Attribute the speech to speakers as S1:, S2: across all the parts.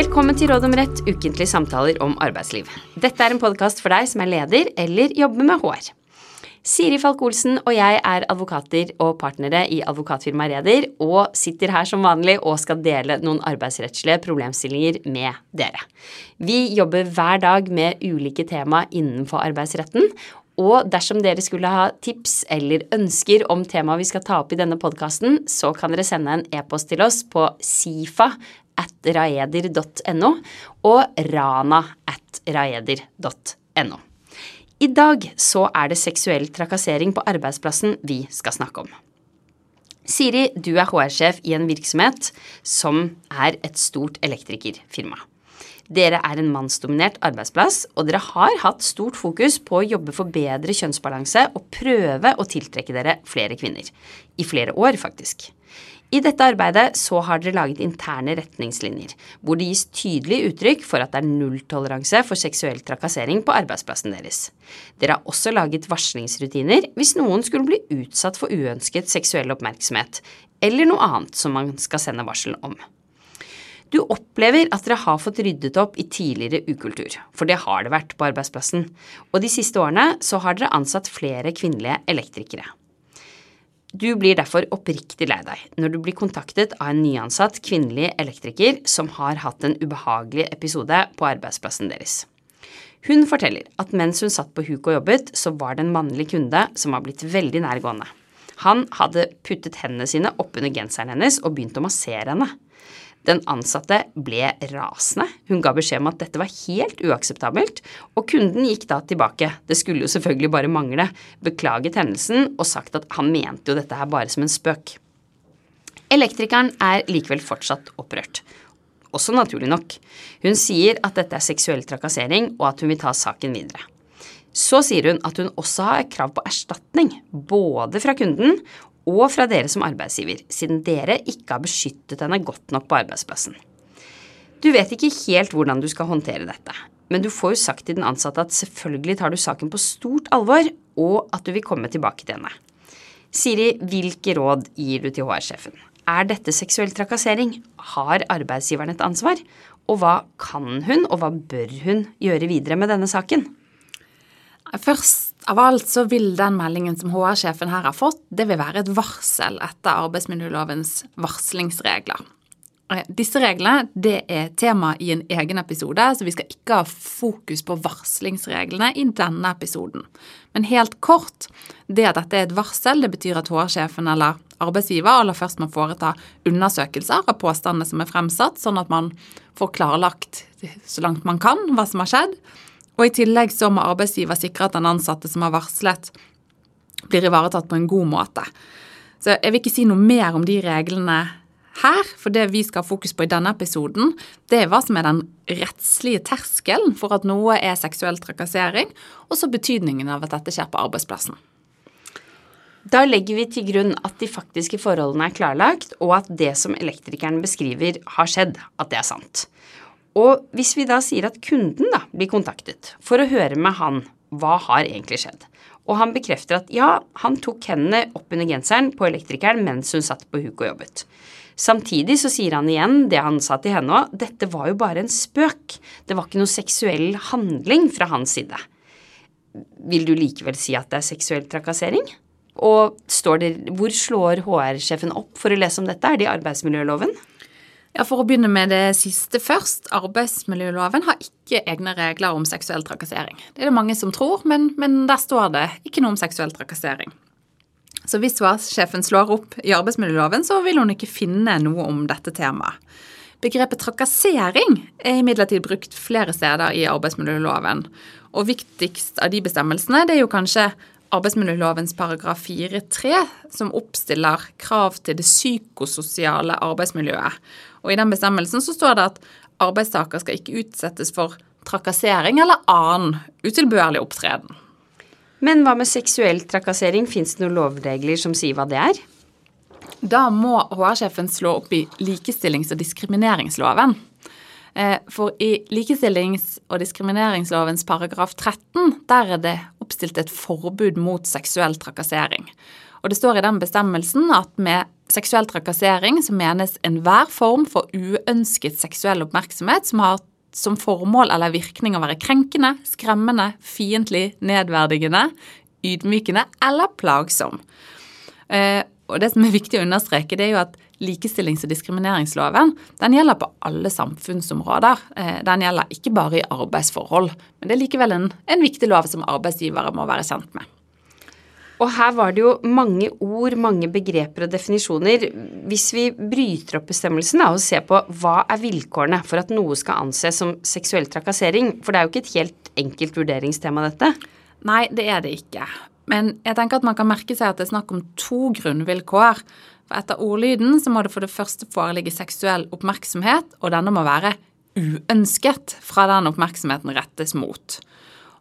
S1: Velkommen til Råd om rett, ukentlige samtaler om arbeidsliv. Dette er en podkast for deg som er leder eller jobber med HR. Siri Falk Olsen og jeg er advokater og partnere i advokatfirmaet Reder, og sitter her som vanlig og skal dele noen arbeidsrettslige problemstillinger med dere. Vi jobber hver dag med ulike tema innenfor arbeidsretten, og dersom dere skulle ha tips eller ønsker om temaet vi skal ta opp i denne podkasten, så kan dere sende en e-post til oss på sifa at raeder.no og rana at raeder.no. I dag så er det seksuell trakassering på arbeidsplassen vi skal snakke om. Siri, du er HR-sjef i en virksomhet som er et stort elektrikerfirma. Dere er en mannsdominert arbeidsplass, og dere har hatt stort fokus på å jobbe for bedre kjønnsbalanse og prøve å tiltrekke dere flere kvinner. I flere år, faktisk. I dette arbeidet så har dere laget interne retningslinjer, hvor det gis tydelig uttrykk for at det er nulltoleranse for seksuell trakassering på arbeidsplassen deres. Dere har også laget varslingsrutiner hvis noen skulle bli utsatt for uønsket seksuell oppmerksomhet, eller noe annet som man skal sende varsel om. Du opplever at dere har fått ryddet opp i tidligere ukultur, for det har det vært på arbeidsplassen, og de siste årene så har dere ansatt flere kvinnelige elektrikere. Du blir derfor oppriktig lei deg når du blir kontaktet av en nyansatt kvinnelig elektriker som har hatt en ubehagelig episode på arbeidsplassen deres. Hun forteller at mens hun satt på huk og jobbet, så var det en mannlig kunde som var blitt veldig nærgående. Han hadde puttet hendene sine oppunder genseren hennes og begynt å massere henne. Den ansatte ble rasende. Hun ga beskjed om at dette var helt uakseptabelt, og kunden gikk da tilbake, det skulle jo selvfølgelig bare mangle, beklaget hendelsen og sagt at han mente jo dette her bare som en spøk. Elektrikeren er likevel fortsatt opprørt. Også naturlig nok. Hun sier at dette er seksuell trakassering, og at hun vil ta saken videre. Så sier hun at hun også har krav på erstatning, både fra kunden og fra dere som arbeidsgiver, siden dere ikke har beskyttet henne godt nok på arbeidsplassen. Du vet ikke helt hvordan du skal håndtere dette, men du får jo sagt til den ansatte at selvfølgelig tar du saken på stort alvor, og at du vil komme tilbake til henne. Siri, hvilke råd gir du til HR-sjefen? Er dette seksuell trakassering? Har arbeidsgiveren et ansvar? Og hva kan hun, og hva bør hun gjøre videre med denne saken?
S2: Først av alt så vil den meldingen som HR-sjefen her har fått, det vil være et varsel etter arbeidsmiljølovens varslingsregler. Eh, disse reglene det er tema i en egen episode, så vi skal ikke ha fokus på varslingsreglene i denne episoden. Men helt kort, det at dette er et varsel, det betyr at HR-sjefen eller arbeidsgiver aller først må foreta undersøkelser av påstandene som er fremsatt, sånn at man får klarlagt så langt man kan hva som har skjedd. Og i tillegg så må arbeidsgiver sikre at den ansatte som har varslet, blir ivaretatt på en god måte. Så jeg vil ikke si noe mer om de reglene her, for det vi skal ha fokus på i denne episoden, det er hva som er den rettslige terskelen for at noe er seksuell trakassering, og så betydningen av at dette skjer på arbeidsplassen.
S1: Da legger vi til grunn at de faktiske forholdene er klarlagt, og at det som elektrikeren beskriver har skjedd, at det er sant. Og hvis vi da sier at kunden da blir kontaktet for å høre med han hva har egentlig skjedd, og han bekrefter at ja, han tok hendene opp under genseren på elektrikeren mens hun satt på huk og jobbet. Samtidig så sier han igjen det han sa til henne òg, dette var jo bare en spøk, det var ikke noe seksuell handling fra hans side. Vil du likevel si at det er seksuell trakassering? Og det, hvor slår HR-sjefen opp for å lese om dette? Er det i arbeidsmiljøloven?
S2: Ja, For å begynne med det siste først. Arbeidsmiljøloven har ikke egne regler om seksuell trakassering. Det er det mange som tror, men, men der står det ikke noe om seksuell trakassering. Så hvis sjefen slår opp i arbeidsmiljøloven, så vil hun ikke finne noe om dette temaet. Begrepet trakassering er imidlertid brukt flere steder i arbeidsmiljøloven. Og viktigst av de bestemmelsene det er jo kanskje arbeidsmiljølovens paragraf 4-3, som oppstiller krav til det psykososiale arbeidsmiljøet. Og I den bestemmelsen så står det at arbeidstaker skal ikke utsettes for trakassering eller annen utilbørlig opptreden.
S1: Men hva med seksuell trakassering? Fins det noen lovregler som sier hva det er?
S2: Da må HR-sjefen slå opp i likestillings- og diskrimineringsloven. Eh, for i likestillings- og diskrimineringslovens paragraf 13, der er det oppstilt et forbud mot seksuell trakassering. Og det står i den bestemmelsen at med seksuell trakassering så menes enhver form for uønsket seksuell oppmerksomhet som har som formål eller virkning å være krenkende, skremmende, fiendtlig, nedverdigende, ydmykende eller plagsom. Og det som er viktig å understreke, det er jo at likestillings- og diskrimineringsloven den gjelder på alle samfunnsområder. Eh, den gjelder ikke bare i arbeidsforhold. Men det er likevel en, en viktig lov som arbeidsgivere må være kjent med.
S1: Og her var det jo mange ord, mange begreper og definisjoner. Hvis vi bryter opp bestemmelsen og ser på hva er vilkårene for at noe skal anses som seksuell trakassering, for det er jo ikke et helt enkelt vurderingstema, dette?
S2: Nei, det er det ikke. Men jeg tenker at man kan merke seg at det er snakk om to grunnvilkår. For etter ordlyden så må det for det første foreligge seksuell oppmerksomhet, og denne må være uønsket fra den oppmerksomheten rettes mot.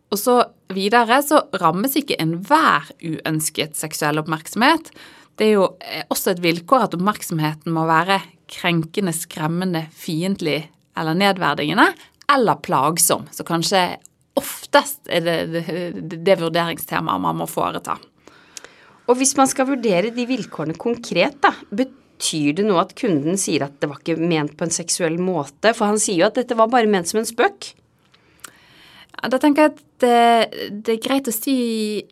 S2: Og så videre så rammes ikke enhver uønsket seksuell oppmerksomhet. Det er jo eh, også et vilkår at oppmerksomheten må være krenkende, skremmende, fiendtlig eller nedverdigende eller plagsom. Så kanskje oftest er det det, det, vurderingstemaet man må foreta.
S1: Og hvis man skal vurdere de vilkårene konkret, da, betyr det noe at kunden sier at det var ikke ment på en seksuell måte? For han sier jo at dette var bare ment som en spøk.
S2: Da tenker jeg at det, det, er greit å si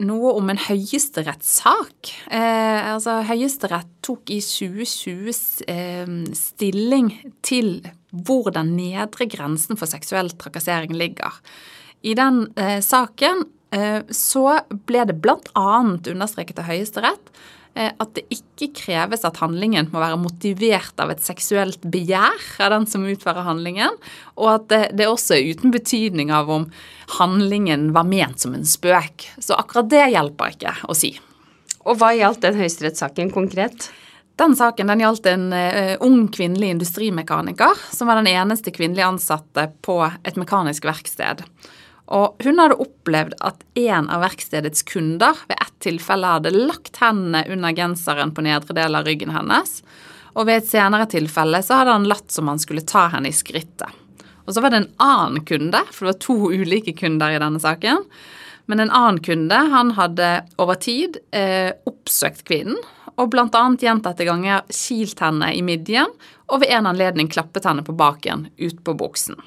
S2: noe om en høyesterettssak. Eh, altså, Høyesterett tok i 2020 eh, stilling til hvor den nedre grensen for seksuell trakassering ligger. I den eh, saken eh, så ble det bl.a. understreket av Høyesterett Eh, at det ikke kreves at handlingen må være motivert av et seksuelt begjær av den som utfører handlingen, og at det, det også er uten betydning av om handlingen var ment som en spøk. Så akkurat det hjelper ikke å si.
S1: Og hva gjaldt den høyesterettssaken konkret?
S2: Den saken den gjaldt en uh, ung kvinnelig industrimekaniker som var den eneste kvinnelige ansatte på et mekanisk verksted. Og hun hadde opplevd at en av verkstedets kunder ved ett tilfelle hadde lagt hendene under genseren på nedre del av ryggen hennes, og ved et senere tilfelle så hadde han latt som han skulle ta henne i skrittet. Og så var det en annen kunde, for det var to ulike kunder i denne saken. Men en annen kunde han hadde over tid eh, oppsøkt kvinnen og bl.a. gjentatte ganger kilt henne i midjen og ved en anledning klappet henne på baken ut på buksen.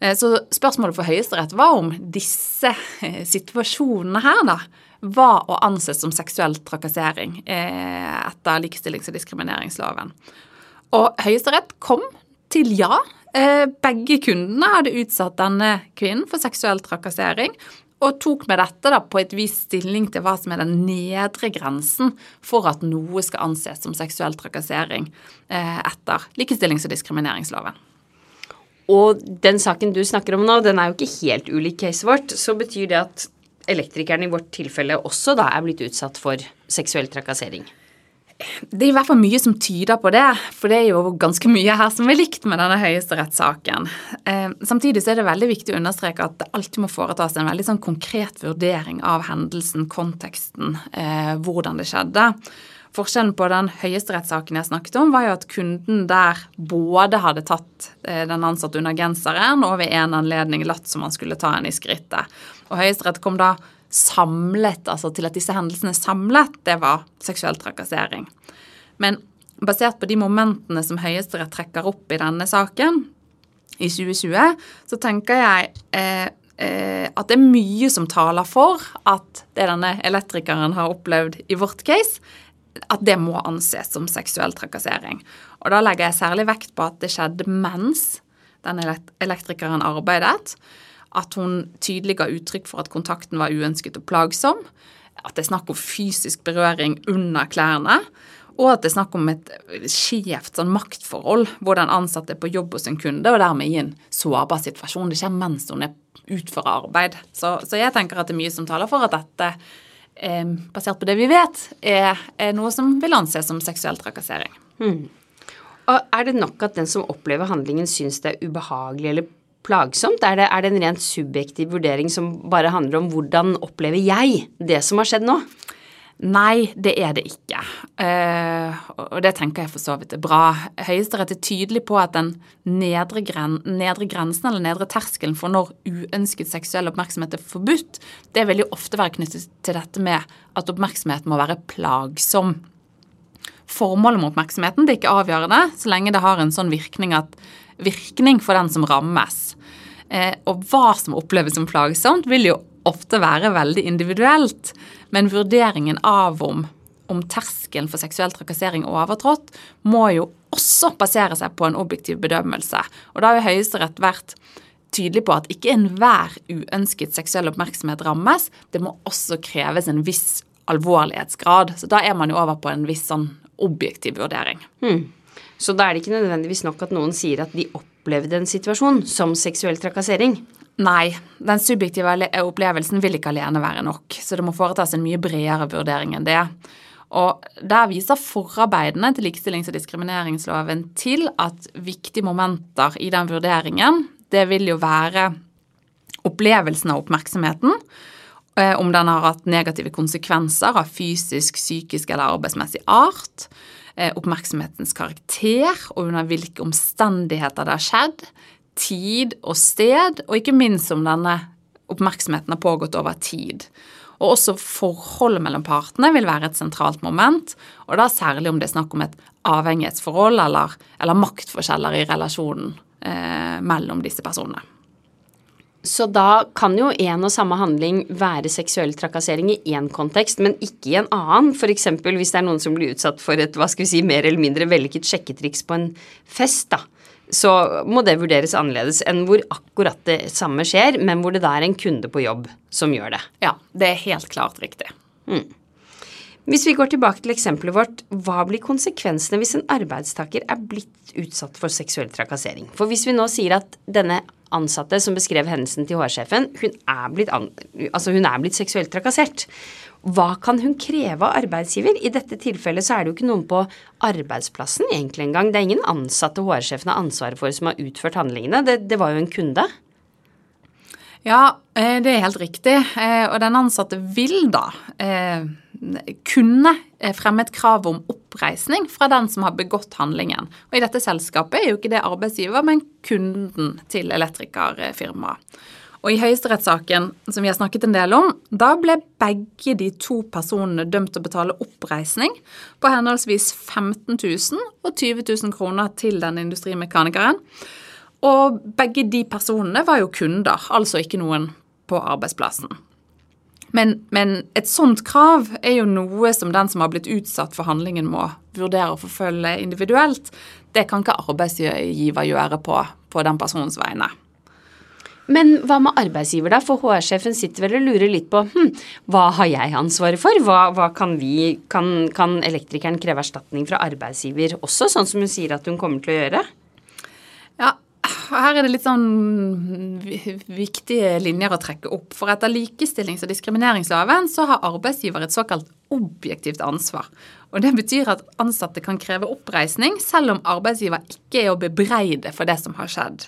S2: Eh, så spørsmålet for Høyesterett var om disse eh, situasjonene her da, var å anse som seksuell trakassering eh, etter likestillings- og diskrimineringsloven. Og Høyesterett kom til ja. Begge kundene hadde utsatt denne kvinnen for seksuell trakassering, og tok med dette da på et vis stilling til hva som er den nedre grensen for at noe skal anses som seksuell trakassering etter likestillings- og diskrimineringsloven.
S1: Og den saken du snakker om nå, den er jo ikke helt ulik caset vårt. Så betyr det at elektrikeren i vårt tilfelle også da er blitt utsatt for seksuell trakassering?
S2: Det er i hvert fall mye som tyder på det, for det er jo ganske mye her som er likt med denne høyesterettssaken. Eh, samtidig så er det veldig viktig å understreke at det alltid må foretas en veldig sånn konkret vurdering av hendelsen, konteksten, eh, hvordan det skjedde. Forskjellen på den høyesterettssaken jeg snakket om, var jo at kunden der både hadde tatt eh, den ansatte under genseren og ved en anledning latt som han skulle ta henne i skrittet. Og Høyesterett kom da samlet, altså til at disse hendelsene samlet, det var seksuell trakassering. Men basert på de momentene som Høyesterett trekker opp i denne saken i 2020, så tenker jeg eh, eh, at det er mye som taler for at det denne elektrikeren har opplevd i vårt case, at det må anses som seksuell trakassering. Og da legger jeg særlig vekt på at det skjedde mens den elektrikeren arbeidet. At hun tydelig ga uttrykk for at kontakten var uønsket og plagsom. At det er snakk om fysisk berøring under klærne. Og at det er snakk om et skjevt sånn maktforhold hvor den ansatte er på jobb hos en kunde, og dermed i en sårbar situasjon. Det skjer mens hun er utfører arbeid. Så, så jeg tenker at det er mye som taler for at dette basert på det vi vet, er, noe som vil anses som seksuell trakassering. Hmm.
S1: Og Er det nok at den som opplever handlingen syns det er ubehagelig eller plagsomt? Er det, er det en rent subjektiv vurdering som bare handler om hvordan opplever jeg det som har skjedd nå?
S2: Nei, det er det ikke. Eh, og det tenker jeg for så vidt er bra. Høyesterett er tydelig på at den nedre, gren nedre, grensen eller nedre terskelen for når uønsket seksuell oppmerksomhet er forbudt, det vil jo ofte være knyttet til dette med at oppmerksomheten må være plagsom. Formålet med oppmerksomheten det er ikke avgjørende så lenge det har en sånn virkning, at, virkning for den som rammes. Eh, og hva som oppleves som plagsomt, vil jo ofte være veldig individuelt. Men vurderingen av om, om terskelen for seksuell trakassering er overtrådt, må jo også basere seg på en objektiv bedømmelse. Og da har jo Høyesterett vært tydelig på at ikke enhver uønsket seksuell oppmerksomhet rammes. Det må også kreves en viss alvorlighetsgrad. Så da er man jo over på en viss sånn objektiv vurdering.
S1: Hmm. Så da er det ikke nødvendigvis nok at noen sier at de opplevde en situasjon som seksuell trakassering.
S2: Nei, den subjektive opplevelsen vil ikke alene være nok, så det må foretas en mye bredere vurdering enn det. Og Der viser forarbeidene til likestillings- og diskrimineringsloven til at viktige momenter i den vurderingen, det vil jo være opplevelsen av oppmerksomheten, eh, om den har hatt negative konsekvenser av fysisk, psykisk eller arbeidsmessig art, eh, oppmerksomhetens karakter og under hvilke omstendigheter det har skjedd, tid og sted, og ikke minst om denne oppmerksomheten har pågått over tid. Og også forholdet mellom partene vil være et sentralt moment, og da særlig om det er snakk om et avhengighetsforhold eller, eller maktforskjeller i relasjonen eh, mellom disse personene.
S1: Så da kan jo en og samme handling være seksuell trakassering i én kontekst, men ikke i en annen. F.eks. hvis det er noen som blir utsatt for et hva skal vi si, mer eller mindre vellykket sjekketriks på en fest. da så må det vurderes annerledes enn hvor akkurat det samme skjer, men hvor det da er en kunde på jobb som gjør det.
S2: Ja, det er helt klart riktig. Mm.
S1: Hvis vi går tilbake til eksempelet vårt, hva blir konsekvensene hvis en arbeidstaker er blitt utsatt for seksuell trakassering? For hvis vi nå sier at denne ansatte som beskrev hendelsen til HR-sjefen, hun, altså hun er blitt seksuelt trakassert, hva kan hun kreve av arbeidsgiver? I dette tilfellet så er det jo ikke noen på arbeidsplassen egentlig engang. Det er ingen ansatte HR-sjefen har ansvaret for som har utført handlingene. Det, det, var jo en kunde.
S2: Ja, eh, det er helt riktig. Eh, og den ansatte vil da eh, kunne fremme et krav om oppreisning fra den som har begått handlingen. Og i dette selskapet er jo ikke det arbeidsgiver, men kunden til elektrikerfirmaet. Og i høyesterettssaken som vi har snakket en del om, da ble begge de to personene dømt til å betale oppreisning på henholdsvis 15 000 og 20 000 kroner til den industrimekanikeren. Og begge de personene var jo kunder, altså ikke noen på arbeidsplassen. Men, men, et sånt krav er jo noe som den som har blitt utsatt for handlingen, må vurdere å forfølge individuelt. Det kan ikke arbeidsgiver gjøre på, på den personens vegne.
S1: Men hva med arbeidsgiver, da? For HR-sjefen sitter vel og lurer litt på hm, hva har jeg ansvaret for? Hva, hva kan vi kan, kan, elektrikeren kreve erstatning fra arbeidsgiver også, sånn som hun sier at hun kommer til å gjøre?
S2: Her er det litt sånn viktige linjer å trekke opp. For etter likestillings- og diskrimineringsloven så har arbeidsgiver et såkalt objektivt ansvar. Og Det betyr at ansatte kan kreve oppreisning selv om arbeidsgiver ikke er å bebreide for det som har skjedd.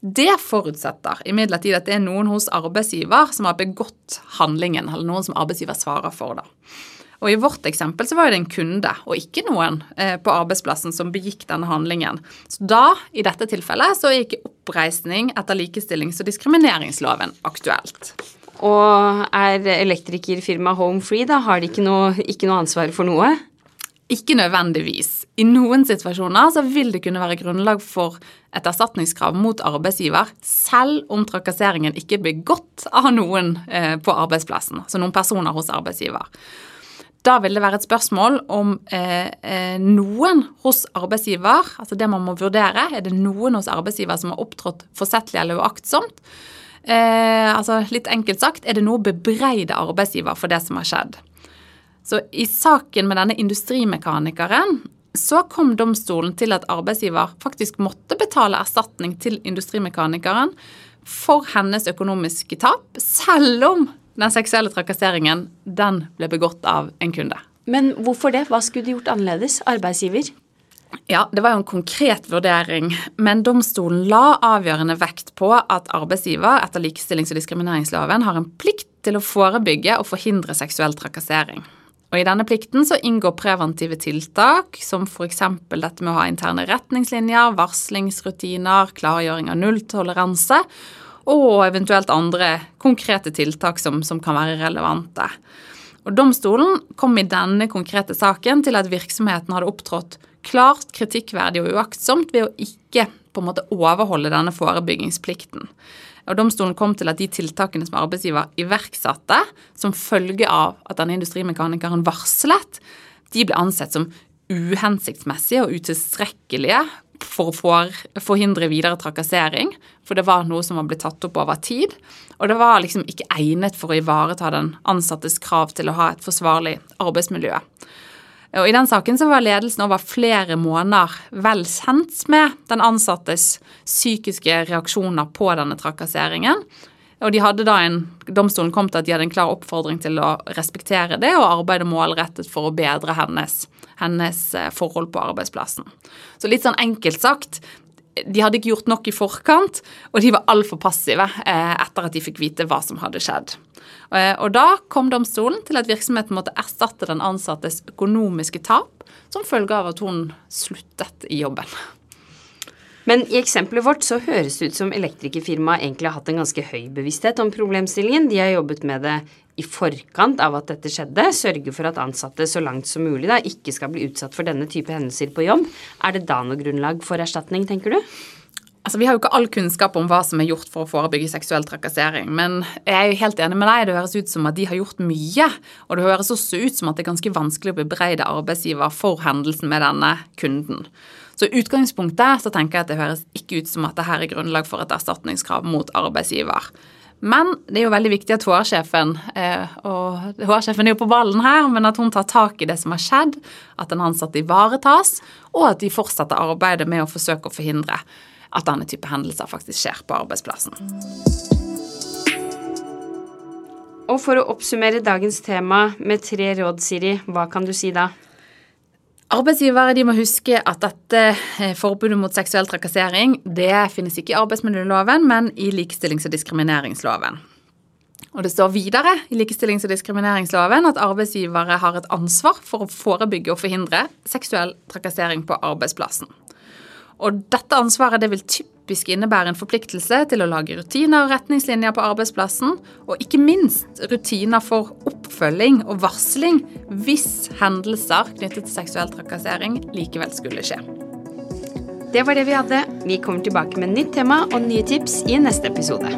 S2: Det forutsetter imidlertid at det er noen hos arbeidsgiver som har begått handlingen, eller noen som arbeidsgiver svarer for. det. Og I vårt eksempel så var det en kunde, og ikke noen eh, på arbeidsplassen som begikk denne handlingen. Så da, i dette tilfellet, så er ikke oppreisning etter likestillings- og diskrimineringsloven aktuelt.
S1: Og er elektrikerfirmaet Home Free, da? Har de ikke noe, ikke noe ansvar for noe?
S2: Ikke nødvendigvis. I noen situasjoner så vil det kunne være grunnlag for et erstatningskrav mot arbeidsgiver, selv om trakasseringen ikke er begått av noen eh, på arbeidsplassen, altså noen personer hos arbeidsgiver. Da vil det være et spørsmål om eh, eh, noen hos arbeidsgiver, altså det man må vurdere, er det noen hos arbeidsgiver som har opptrådt forsettlig eller uaktsomt? Eh, altså litt enkelt sagt, er det noe å bebreide arbeidsgiver for det som har skjedd? Så i saken med denne industrimekanikeren så kom domstolen til at arbeidsgiver faktisk måtte betale erstatning til industrimekanikeren for hennes økonomiske tap, selv om den seksuelle trakasseringen den ble begått av en kunde.
S1: Men hvorfor det? Hva skulle de gjort annerledes? Arbeidsgiver?
S2: Ja, det var jo en konkret vurdering, men domstolen la avgjørende vekt på at arbeidsgiver etter likestillings- og diskrimineringsloven har en plikt til å forebygge og forhindre seksuell trakassering. Og I denne plikten så inngår preventive tiltak, som f.eks. dette med å ha interne retningslinjer, varslingsrutiner, klargjøring av nulltoleranse, og eventuelt andre konkrete tiltak som, som kan være relevante. Og Domstolen kom i denne konkrete saken til at virksomheten hadde opptrådt klart kritikkverdig og uaktsomt ved å ikke på en måte overholde denne forebyggingsplikten. Og Domstolen kom til at de tiltakene som arbeidsgiver iverksatte som følge av at denne industrimekanikeren varslet, de ble ansett som uhensiktsmessige og utilstrekkelige for å forhindre videre trakassering. For det var noe som var blitt tatt opp over tid. Og det var liksom ikke egnet for å ivareta den ansattes krav til å ha et forsvarlig arbeidsmiljø. Og I den saken så var ledelsen over flere måneder vel kjent med den ansattes psykiske reaksjoner på denne trakasseringen. Og de hadde da en, Domstolen kom til at de hadde en klar oppfordring til å respektere det og arbeide målrettet for å bedre hennes, hennes eh, forhold på arbeidsplassen. Så litt sånn enkelt sagt, de hadde ikke gjort nok i forkant, og de var altfor passive eh, etter at de fikk vite hva som hadde skjedd. Eh, og da kom domstolen til at virksomheten måtte erstatte den ansattes økonomiske tap som følge av at hun sluttet i jobben.
S1: Men i eksempelet vårt så høres det ut som elektrikerfirmaet egentlig har hatt en ganske høy bevissthet om problemstillingen. De har jobbet med det i forkant av at dette skjedde, sørge for at ansatte så langt som mulig da ikke skal bli utsatt for denne type hendelser på jobb. Er det da noe grunnlag for erstatning, tenker du?
S2: Altså, Vi har jo ikke all kunnskap om hva som er gjort for å forebygge seksuell trakassering, men jeg er jo helt enig med deg. Det høres ut som at de har gjort mye. Og det høres også ut som at det er ganske vanskelig å bebreide arbeidsgiver for hendelsen med denne kunden. Så i utgangspunktet så tenker jeg at det høres ikke ut som at det her er grunnlag for et erstatningskrav mot arbeidsgiver. Men det er jo veldig viktig at HR-sjefen eh, og HR-sjefen er jo på ballen her, men at hun tar tak i det som har skjedd, at den ansatte ivaretas, og at de fortsetter arbeidet med å forsøke å forhindre at denne type hendelser faktisk skjer på arbeidsplassen.
S1: Og for å oppsummere dagens tema med tre råd, Siri, hva kan du si da?
S2: Arbeidsgivere de må huske at dette eh, forbudet mot seksuell trakassering det finnes ikke i arbeidsmiljøloven, men i likestillings- og diskrimineringsloven. Og Det står videre i likestillings- og diskrimineringsloven at arbeidsgivere har et ansvar for å forebygge og forhindre seksuell trakassering på arbeidsplassen. Og dette ansvaret det vil typisk innebære en forpliktelse til å lage rutiner og retningslinjer på arbeidsplassen, og ikke minst rutiner for oppfølging og varsling hvis hendelser knyttet til seksuell trakassering likevel skulle skje.
S1: Det var det vi hadde. Vi kommer tilbake med nytt tema og nye tips i neste episode.